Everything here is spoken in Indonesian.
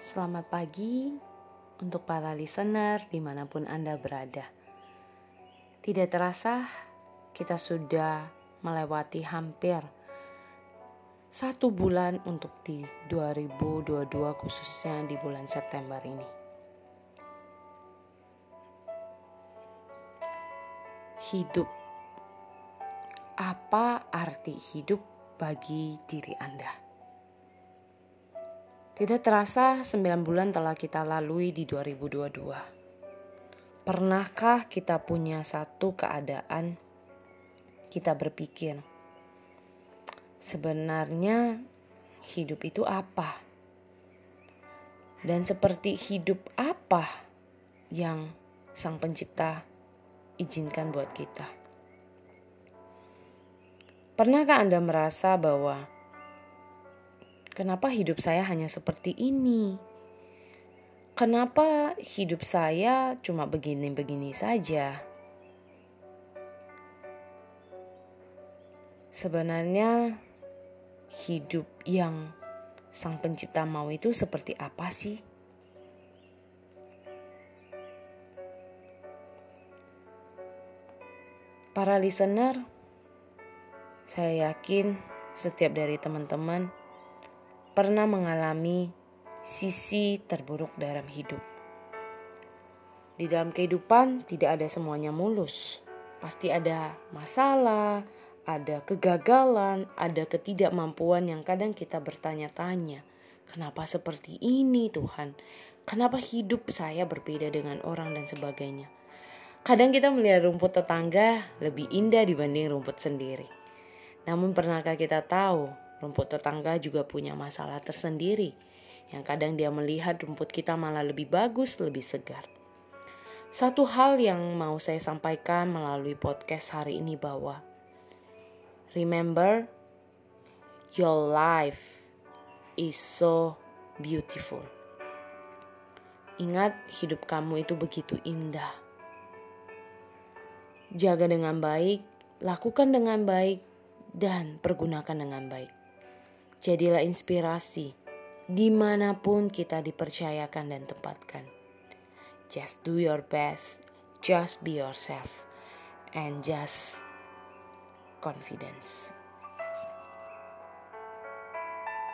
Selamat pagi untuk para listener di mana pun Anda berada. Tidak terasa kita sudah melewati hampir satu bulan untuk di 2022 khususnya di bulan September ini. Hidup. Apa arti hidup bagi diri Anda? Tidak terasa 9 bulan telah kita lalui di 2022. Pernahkah kita punya satu keadaan kita berpikir sebenarnya hidup itu apa? Dan seperti hidup apa yang Sang Pencipta izinkan buat kita? Pernahkah Anda merasa bahwa Kenapa hidup saya hanya seperti ini? Kenapa hidup saya cuma begini-begini saja? Sebenarnya, hidup yang Sang Pencipta mau itu seperti apa sih? Para listener, saya yakin setiap dari teman-teman pernah mengalami sisi terburuk dalam hidup. Di dalam kehidupan tidak ada semuanya mulus. Pasti ada masalah, ada kegagalan, ada ketidakmampuan yang kadang kita bertanya-tanya, kenapa seperti ini Tuhan? Kenapa hidup saya berbeda dengan orang dan sebagainya? Kadang kita melihat rumput tetangga lebih indah dibanding rumput sendiri. Namun pernahkah kita tahu Rumput tetangga juga punya masalah tersendiri, yang kadang dia melihat rumput kita malah lebih bagus, lebih segar. Satu hal yang mau saya sampaikan melalui podcast hari ini bahwa remember your life is so beautiful. Ingat hidup kamu itu begitu indah. Jaga dengan baik, lakukan dengan baik, dan pergunakan dengan baik. Jadilah inspirasi di mana pun kita dipercayakan dan tempatkan. Just do your best, just be yourself, and just confidence.